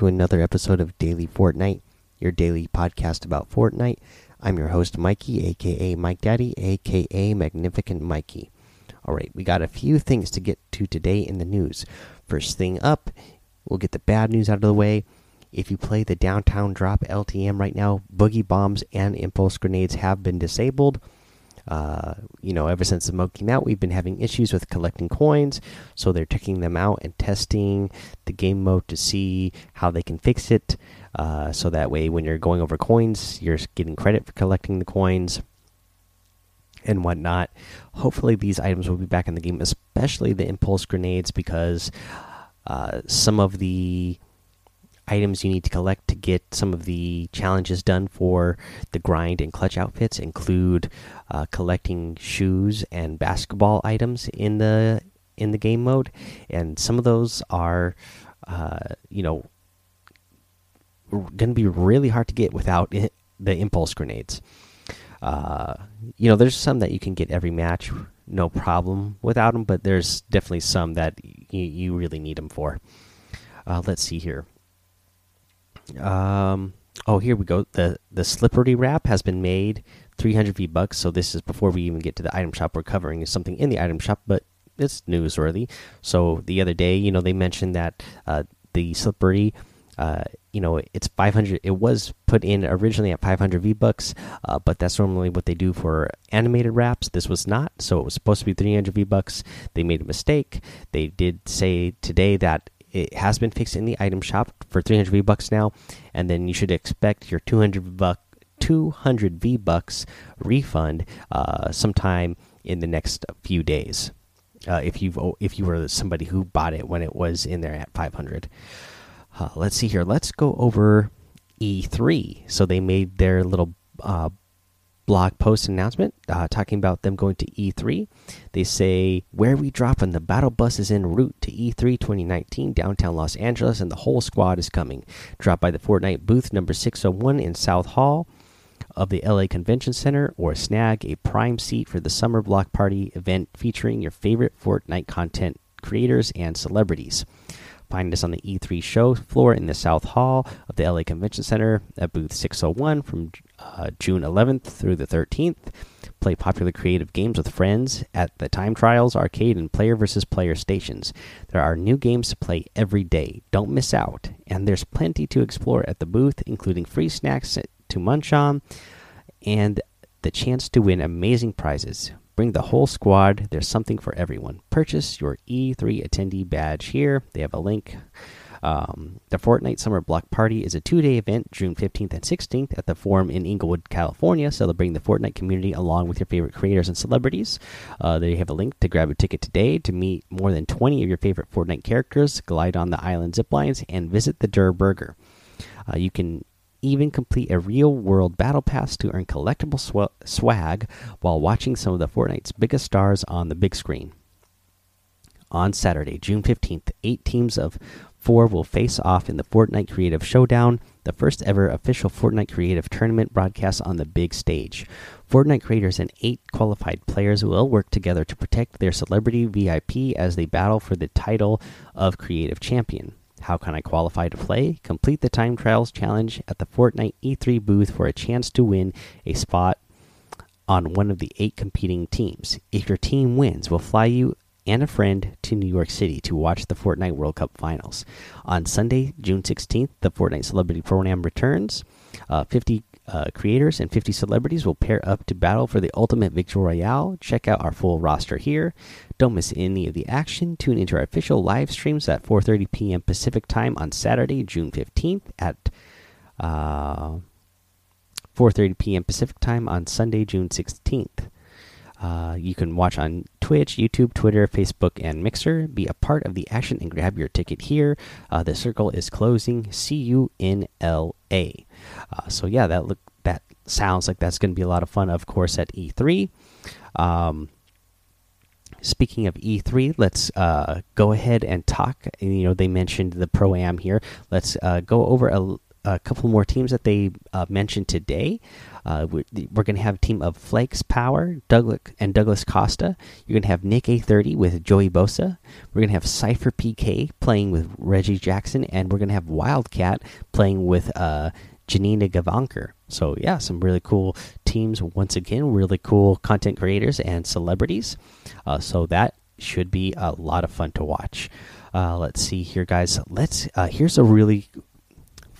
To another episode of Daily Fortnite, your daily podcast about Fortnite. I'm your host, Mikey, aka Mike Daddy, aka Magnificent Mikey. All right, we got a few things to get to today in the news. First thing up, we'll get the bad news out of the way. If you play the downtown drop LTM right now, boogie bombs and impulse grenades have been disabled. Uh, you know, ever since the came out, we've been having issues with collecting coins, so they're checking them out and testing the game mode to see how they can fix it. Uh, so that way, when you're going over coins, you're getting credit for collecting the coins and whatnot. Hopefully, these items will be back in the game, especially the impulse grenades, because uh, some of the items you need to collect to get some of the challenges done for the grind and clutch outfits include uh, collecting shoes and basketball items in the in the game mode, and some of those are, uh, you know, going to be really hard to get without it, the impulse grenades. Uh, you know, there's some that you can get every match, no problem without them, but there's definitely some that you really need them for. Uh, let's see here. Um, oh, here we go. the The slippery wrap has been made 300 V bucks. So this is before we even get to the item shop. We're covering is something in the item shop, but it's newsworthy. So the other day, you know, they mentioned that uh, the slippery. Uh, you know, it's 500. It was put in originally at 500 V bucks, uh, but that's normally what they do for animated wraps. This was not, so it was supposed to be 300 V bucks. They made a mistake. They did say today that it has been fixed in the item shop for 300 V bucks now, and then you should expect your 200 buck 200 V bucks refund uh, sometime in the next few days. Uh, if you've if you were somebody who bought it when it was in there at 500. Uh, let's see here. Let's go over E3. So they made their little uh, blog post announcement uh, talking about them going to E3. They say where we dropping the battle bus is en route to E3 2019 downtown Los Angeles, and the whole squad is coming. Drop by the Fortnite booth number 601 in South Hall of the LA Convention Center, or snag a prime seat for the summer block party event featuring your favorite Fortnite content creators and celebrities. Find us on the E3 show floor in the South Hall of the LA Convention Center at booth 601 from uh, June 11th through the 13th. Play popular creative games with friends at the time trials, arcade, and player versus player stations. There are new games to play every day. Don't miss out. And there's plenty to explore at the booth, including free snacks to munch on and the chance to win amazing prizes. Bring the whole squad. There's something for everyone. Purchase your E3 attendee badge here. They have a link. Um, the Fortnite Summer Block Party is a two day event, June 15th and 16th, at the Forum in Inglewood, California, celebrating the Fortnite community along with your favorite creators and celebrities. Uh, they have a link to grab a ticket today to meet more than 20 of your favorite Fortnite characters, glide on the island zip lines, and visit the Durr Burger. Uh, you can even complete a real world battle pass to earn collectible sw swag while watching some of the Fortnite's biggest stars on the big screen. On Saturday, June 15th, eight teams of four will face off in the Fortnite Creative Showdown, the first ever official Fortnite Creative Tournament broadcast on the big stage. Fortnite creators and eight qualified players will work together to protect their celebrity VIP as they battle for the title of Creative Champion. How can I qualify to play? Complete the time trials challenge at the Fortnite E3 booth for a chance to win a spot on one of the eight competing teams. If your team wins, we'll fly you and a friend to New York City to watch the Fortnite World Cup finals. On Sunday, June 16th, the Fortnite Celebrity Program returns. Uh, 50 uh, creators and 50 celebrities will pair up to battle for the ultimate victory royale. Check out our full roster here. Don't miss any of the action. Tune into our official live streams at 4:30 p.m. Pacific time on Saturday, June 15th at uh, 4:30 p.m. Pacific time on Sunday, June 16th. Uh, you can watch on Twitch, YouTube, Twitter, Facebook, and Mixer. Be a part of the action and grab your ticket here. Uh, the circle is closing. See you in LA. Uh, so yeah, that look that sounds like that's going to be a lot of fun. Of course, at E3. Um, speaking of E3, let's uh, go ahead and talk. You know, they mentioned the pro am here. Let's uh, go over a, a, couple more teams that they mentioned today. Uh, we're, we're going to have a team of Flakes Power, Douglas and Douglas Costa. You're going to have NickEh30 with Joey Bosa. We're going to have CypherPK playing with Reggie Jackson, and we're going to have Wildcat playing with uh, Janina Gavankar. So yeah, some really cool teams. Once again, really cool content creators and celebrities. Uh, so that should be a lot of fun to watch. Uh, let's see here, guys. Let's. Uh, here's a really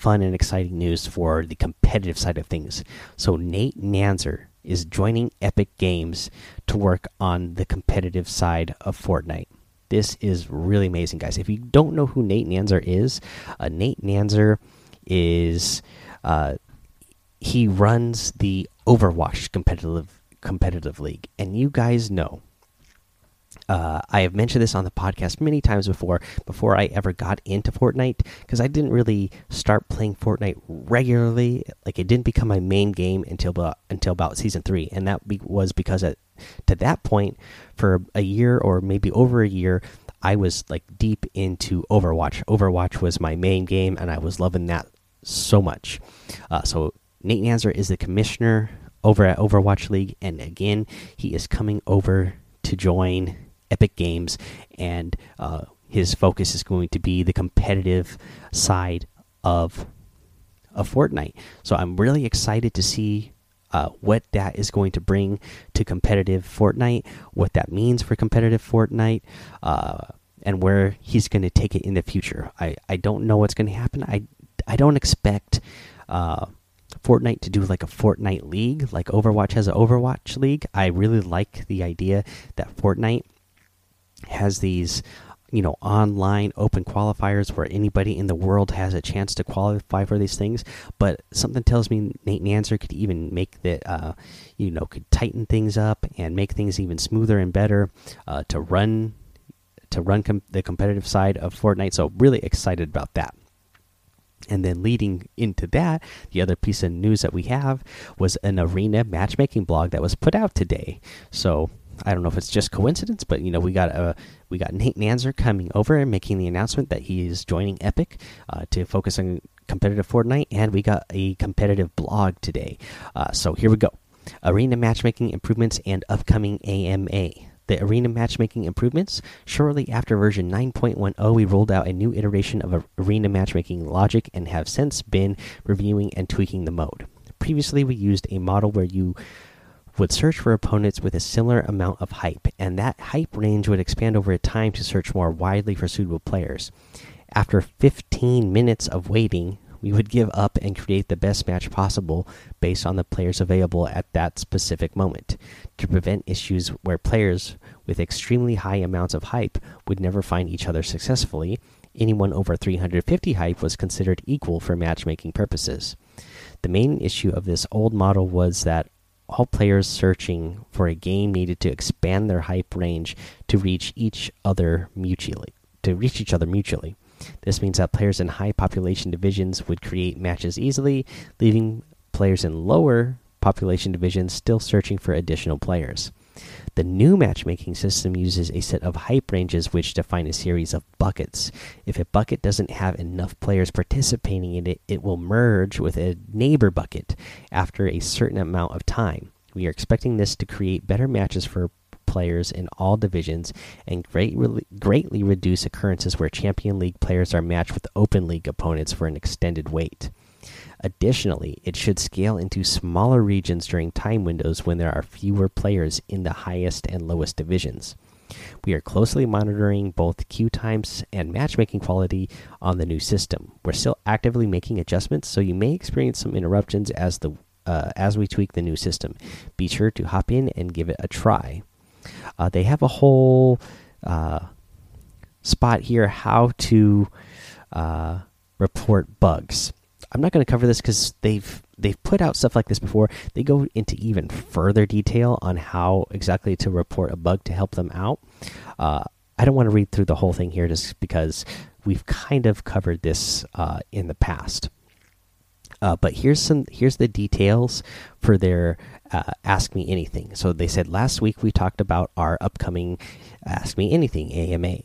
fun and exciting news for the competitive side of things. So Nate Nanzer is joining Epic Games to work on the competitive side of Fortnite. This is really amazing, guys. If you don't know who Nate Nanzer is, uh, Nate Nanzer is uh, he runs the Overwatch competitive competitive league, and you guys know uh, I have mentioned this on the podcast many times before, before I ever got into Fortnite, because I didn't really start playing Fortnite regularly. Like it didn't become my main game until about, until about season three, and that be, was because at, to that point, for a year or maybe over a year, I was like deep into Overwatch. Overwatch was my main game, and I was loving that so much. Uh, so Nate Nanzer is the commissioner over at Overwatch League, and again, he is coming over to join Epic Games, and uh, his focus is going to be the competitive side of of Fortnite. So I'm really excited to see uh, what that is going to bring to competitive Fortnite, what that means for competitive Fortnite, uh, and where he's going to take it in the future. I, I don't know what's going to happen. I I don't expect uh, Fortnite to do like a Fortnite league, like Overwatch has an Overwatch league. I really like the idea that Fortnite has these you know online open qualifiers where anybody in the world has a chance to qualify for these things. But something tells me nate nanzer could even make the uh, you know could tighten things up and make things even smoother and better uh, to run to run com the competitive side of fortnite. So really excited about that and then leading into that, the other piece of news that we have was an arena matchmaking blog that was put out today. So I don't know if it's just coincidence, but you know we got uh, we got Nate Nanzer coming over and making the announcement that he is joining Epic uh, to focus on competitive Fortnite, and we got a competitive blog today. Uh, so here we go: arena matchmaking improvements and upcoming AMA. The arena matchmaking improvements. Shortly after version 9.10, we rolled out a new iteration of arena matchmaking logic and have since been reviewing and tweaking the mode. Previously, we used a model where you would search for opponents with a similar amount of hype, and that hype range would expand over time to search more widely for suitable players. After 15 minutes of waiting, we would give up and create the best match possible based on the players available at that specific moment to prevent issues where players with extremely high amounts of hype would never find each other successfully. Anyone over 350 hype was considered equal for matchmaking purposes. The main issue of this old model was that all players searching for a game needed to expand their hype range to reach each other mutually to reach each other mutually. This means that players in high population divisions would create matches easily, leaving players in lower population divisions still searching for additional players. The new matchmaking system uses a set of hype ranges which define a series of buckets. If a bucket doesn't have enough players participating in it, it will merge with a neighbor bucket after a certain amount of time. We are expecting this to create better matches for players in all divisions and greatly, greatly reduce occurrences where Champion League players are matched with Open League opponents for an extended wait. Additionally, it should scale into smaller regions during time windows when there are fewer players in the highest and lowest divisions. We are closely monitoring both queue times and matchmaking quality on the new system. We're still actively making adjustments, so you may experience some interruptions as the uh, as we tweak the new system. Be sure to hop in and give it a try. Uh, they have a whole uh, spot here how to uh, report bugs. I'm not going to cover this because they've they've put out stuff like this before. They go into even further detail on how exactly to report a bug to help them out. Uh, I don't want to read through the whole thing here just because we've kind of covered this uh, in the past. Uh, but here's some here's the details for their uh, ask me anything. So they said last week we talked about our upcoming ask me anything AMA.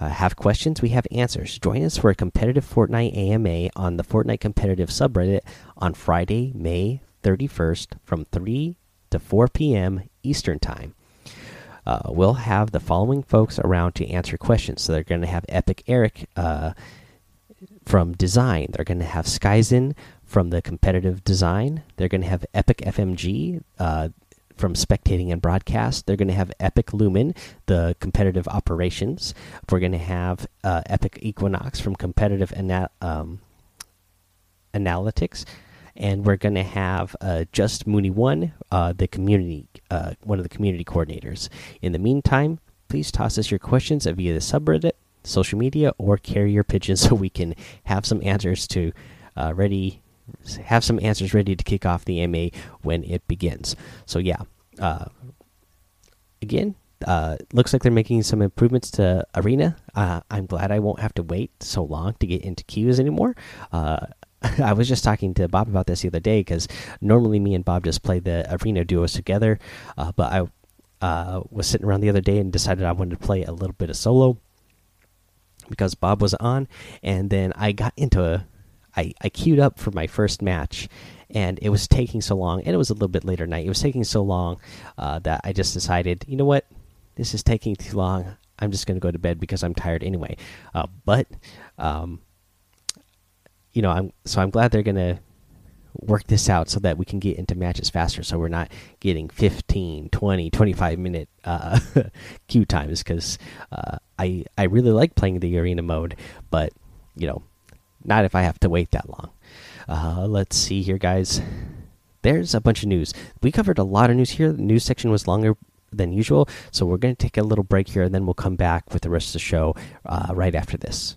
Uh, have questions? We have answers. Join us for a competitive Fortnite AMA on the Fortnite competitive subreddit on Friday, May 31st from 3 to 4 p.m. Eastern Time. Uh, we'll have the following folks around to answer questions. So they're going to have Epic Eric uh, from Design. They're going to have Skyzen from the competitive design. They're going to have Epic FMG uh, from spectating and broadcast. They're going to have Epic Lumen, the competitive operations. We're going to have uh, Epic Equinox from competitive ana um, analytics and we're going to have uh, just Mooney one, uh, the community, uh, one of the community coordinators. In the meantime, please toss us your questions via the subreddit, social media, or carrier pigeons so we can have some answers to uh, ready, have some answers ready to kick off the MA when it begins. So yeah, uh, again. Uh, looks like they're making some improvements to Arena. I'm glad I won't have to wait so long to get into queues anymore. I was just talking to Bob about this the other day because normally me and Bob just play the arena duos together, uh, but I uh, was sitting around the other day and decided I wanted to play a little bit of solo because Bob was on, and then I got into a, I I queued up for my first match, and it was taking so long, and it was a little bit later night. It was taking so long uh, that I just decided, you know what, this is taking too long. I'm just gonna go to bed because I'm tired anyway. Uh, but um, you know, I'm so I'm glad they're gonna work this out so that we can get into matches faster so we're not getting 15 20 25 minute uh, queue times because uh, i i really like playing the arena mode but you know not if i have to wait that long. Uh, let's see here guys. There's a bunch of news. We covered a lot of news here. The news section was longer than usual so we're going to take a little break here and then we'll come back with the rest of the show uh, right after this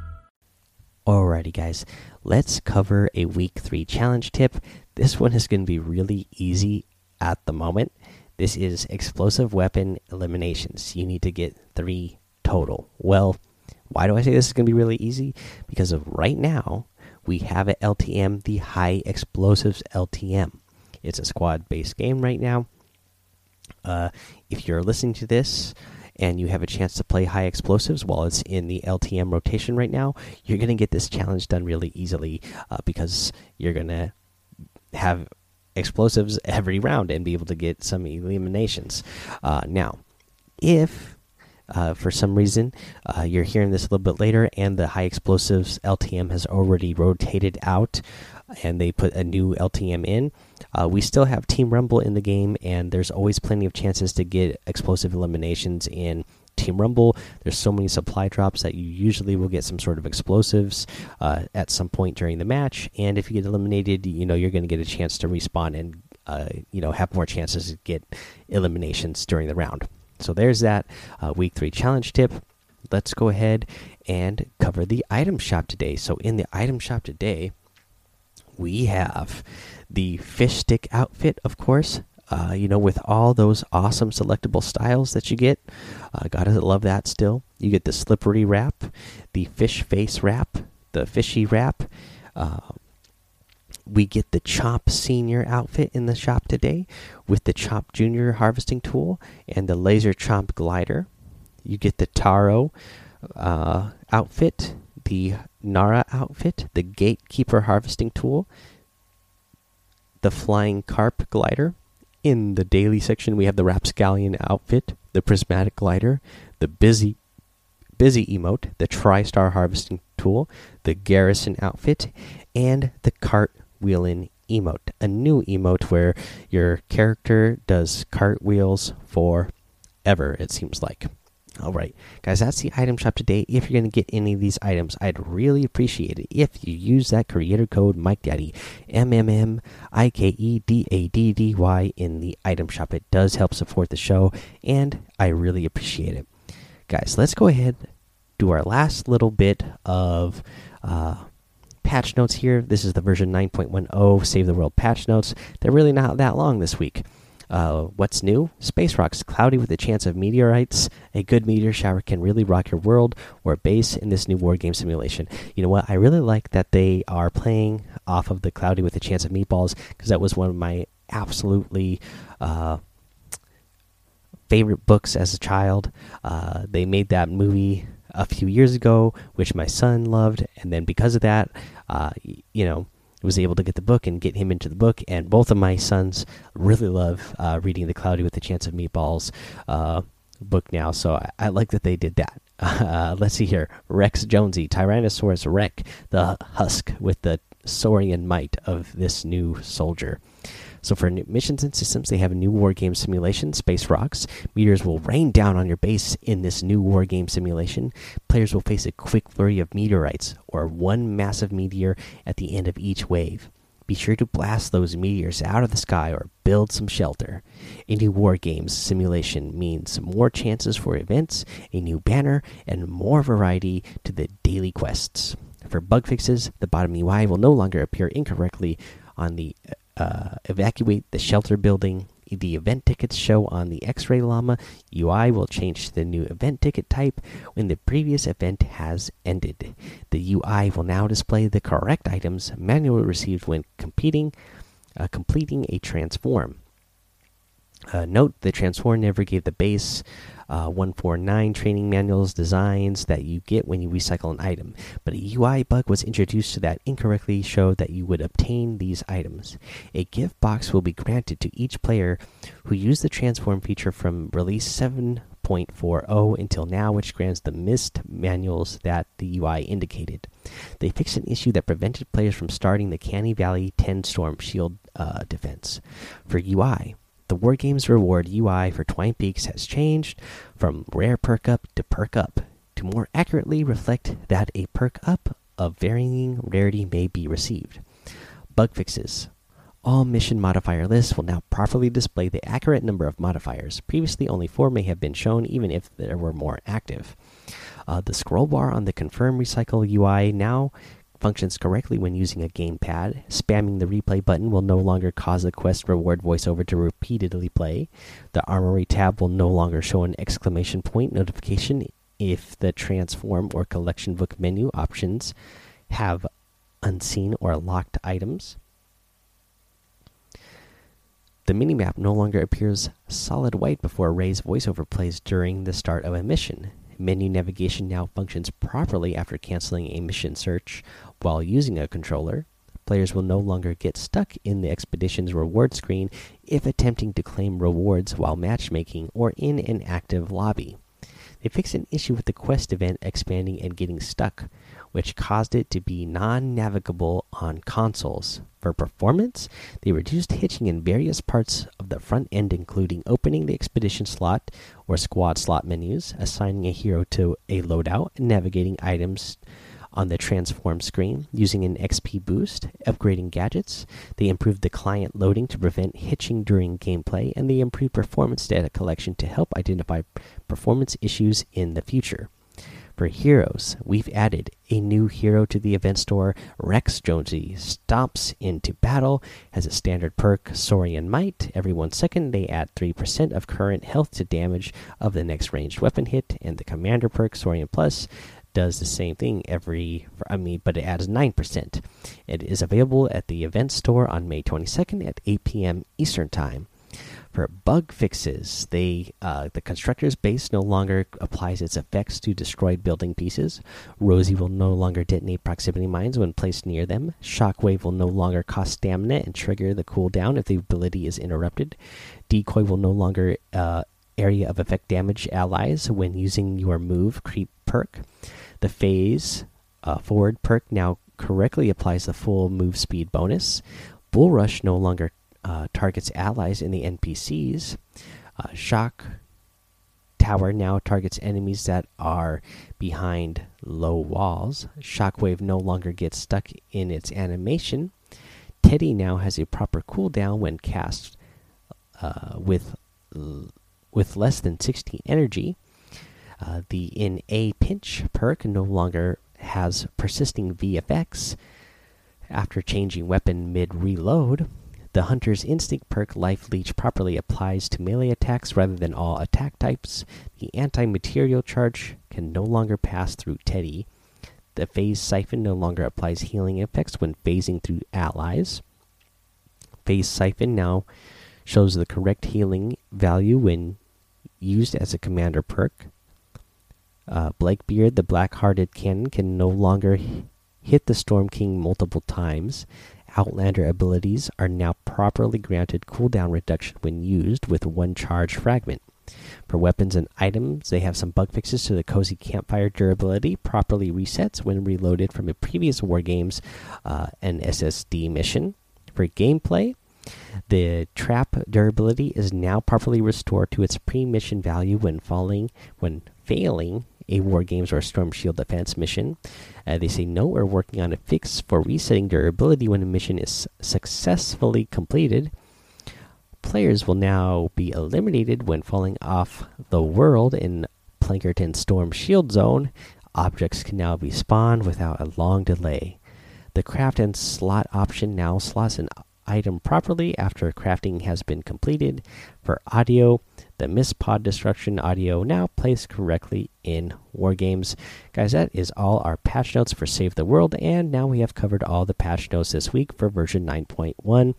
Alrighty, guys, let's cover a week three challenge tip. This one is going to be really easy at the moment. This is explosive weapon eliminations. You need to get three total. Well, why do I say this is going to be really easy? Because of right now, we have at LTM the high explosives LTM. It's a squad based game right now. Uh, if you're listening to this and you have a chance to play high explosives while it's in the LTM rotation right now, you're going to get this challenge done really easily uh, because you're going to have explosives every round and be able to get some eliminations. Uh, now, if uh, for some reason uh, you're hearing this a little bit later and the high explosives LTM has already rotated out and they put a new LTM in, uh, we still have Team Rumble in the game, and there's always plenty of chances to get explosive eliminations in Team Rumble. There's so many supply drops that you usually will get some sort of explosives uh, at some point during the match, and if you get eliminated, you know you're going to get a chance to respawn and uh, you know have more chances to get eliminations during the round. So there's that uh, week three challenge tip. Let's go ahead and cover the item shop today. So in the item shop today, we have the fish stick outfit, of course. Uh, you know, with all those awesome selectable styles that you get, uh, gotta love that still. You get the slippery wrap, the fish face wrap, the fishy wrap. Uh, we get the Chomp Senior outfit in the shop today with the Chomp Junior harvesting tool and the Laser Chomp glider. You get the Taro uh, outfit, the Nara outfit, the Gatekeeper harvesting tool, the Flying Carp glider. In the daily section, we have the Rapscallion outfit, the Prismatic glider, the Busy Busy emote, the TriStar harvesting tool, the Garrison outfit, and the Cartwheeling emote. A new emote where your character does cartwheels forever, it seems like. All right, guys, that's the item shop today. If you're going to get any of these items, I'd really appreciate it if you use that creator code Mike Daddy M M M I K E D A D D Y in the item shop. It does help support the show, and I really appreciate it. Guys, let's go ahead do our last little bit of uh, patch notes here. This is the version 9.10 Save the World patch notes. They're really not that long this week. Uh, what's new? Space rocks, cloudy with a chance of meteorites. A good meteor shower can really rock your world or base in this new war game simulation. You know what? I really like that they are playing off of the cloudy with a chance of meatballs because that was one of my absolutely uh, favorite books as a child. Uh, they made that movie a few years ago, which my son loved, and then because of that, uh, you know was able to get the book and get him into the book. And both of my sons really love uh, reading the Cloudy with a Chance of Meatballs uh, book now. So I, I, like that they did that. Uh, let's see here Rex Jonesy, Tyrannosaurus Rex, the husk with the saurian might of this new soldier. So for missions and systems, they have a new war game simulation, Space Rocks. Meteors will rain down on your base in this new war game simulation. Players will face a quick flurry of meteorites, or one massive meteor at the end of each wave. Be sure to blast those meteors out of the sky or build some shelter. A new War Games simulation means more chances for events, a new banner, and more variety to the daily quests. For bug fixes, the bottom UI will no longer appear incorrectly on the uh, evacuate the shelter building. The event tickets show on the X Ray Llama. UI will change to the new event ticket type when the previous event has ended. The UI will now display the correct items manually received when competing, uh, completing a transform. Uh, note the transform never gave the base uh, 149 training manuals designs that you get when you recycle an item, but a UI bug was introduced that incorrectly showed that you would obtain these items. A gift box will be granted to each player who used the transform feature from release 7.40 until now, which grants the missed manuals that the UI indicated. They fixed an issue that prevented players from starting the Canny Valley 10 Storm Shield uh, defense. For UI, the Wargames reward UI for Twine Peaks has changed from rare perk up to perk up to more accurately reflect that a perk up of varying rarity may be received. Bug fixes. All mission modifier lists will now properly display the accurate number of modifiers. Previously, only four may have been shown, even if there were more active. Uh, the scroll bar on the Confirm Recycle UI now functions correctly when using a gamepad. Spamming the replay button will no longer cause the quest reward voiceover to repeatedly play. The armory tab will no longer show an exclamation point notification if the transform or collection book menu options have unseen or locked items. The minimap no longer appears solid white before Ray's voiceover plays during the start of a mission. Menu navigation now functions properly after canceling a mission search while using a controller. Players will no longer get stuck in the expedition's reward screen if attempting to claim rewards while matchmaking or in an active lobby. They fixed an issue with the quest event expanding and getting stuck, which caused it to be non navigable on consoles. For performance, they reduced hitching in various parts of the front end, including opening the expedition slot or squad slot menus, assigning a hero to a loadout, navigating items on the transform screen using an XP boost, upgrading gadgets. They improved the client loading to prevent hitching during gameplay, and they improved performance data collection to help identify performance issues in the future. For heroes, we've added a new hero to the event store. Rex Jonesy stomps into battle, has a standard perk, Saurian Might. Every one second, they add 3% of current health to damage of the next ranged weapon hit, and the commander perk, Saurian Plus, does the same thing every I mean but it adds 9%. It is available at the event store on May 22nd at 8 p.m. Eastern Time. For bug fixes, they uh, the constructor's base no longer applies its effects to destroyed building pieces. Rosie will no longer detonate proximity mines when placed near them. Shockwave will no longer cost stamina and trigger the cooldown if the ability is interrupted. Decoy will no longer uh, area of effect damage allies when using your move creep perk. The phase uh, forward perk now correctly applies the full move speed bonus. Bull Rush no longer uh, targets allies in the NPCs. Uh, Shock Tower now targets enemies that are behind low walls. Shockwave no longer gets stuck in its animation. Teddy now has a proper cooldown when cast uh, with with less than 60 energy. Uh, the in a pinch perk no longer has persisting VFX. After changing weapon mid reload, the Hunter's Instinct perk Life Leech properly applies to melee attacks rather than all attack types. The anti material charge can no longer pass through Teddy. The Phase Siphon no longer applies healing effects when phasing through allies. Phase Siphon now shows the correct healing value when used as a commander perk. Uh, Blakebeard, the black hearted cannon, can no longer hit the Storm King multiple times. Outlander abilities are now properly granted cooldown reduction when used with one charge fragment. For weapons and items, they have some bug fixes to the Cozy Campfire durability, properly resets when reloaded from a previous War Games uh, and SSD mission. For gameplay, the trap durability is now properly restored to its pre-mission value when falling when failing a War Games or Storm Shield defense mission. Uh, they say no, we're working on a fix for resetting durability when a mission is successfully completed. Players will now be eliminated when falling off the world in Plankerton Storm Shield Zone. Objects can now be spawned without a long delay. The craft and slot option now slots an item properly after crafting has been completed. For audio, the Miss Pod Destruction audio now plays correctly in War Games. Guys, that is all our patch notes for Save the World, and now we have covered all the patch notes this week for version 9.1.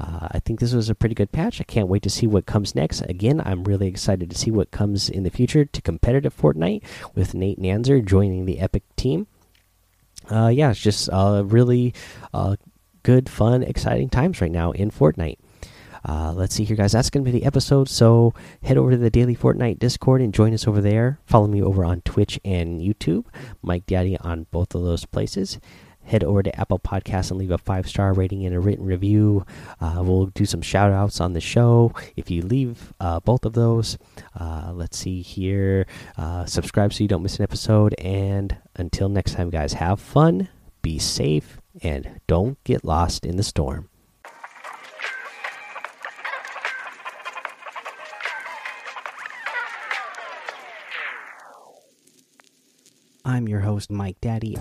Uh, I think this was a pretty good patch. I can't wait to see what comes next. Again, I'm really excited to see what comes in the future to competitive Fortnite with Nate Nanzer joining the Epic team. Uh, yeah, it's just uh, really uh, good, fun, exciting times right now in Fortnite. Uh, let's see here, guys. That's going to be the episode. So head over to the Daily Fortnite Discord and join us over there. Follow me over on Twitch and YouTube, Mike Daddy on both of those places. Head over to Apple Podcasts and leave a five star rating and a written review. Uh, we'll do some shout outs on the show if you leave uh, both of those. Uh, let's see here. Uh, subscribe so you don't miss an episode. And until next time, guys, have fun, be safe, and don't get lost in the storm. I'm your host, Mike Daddy.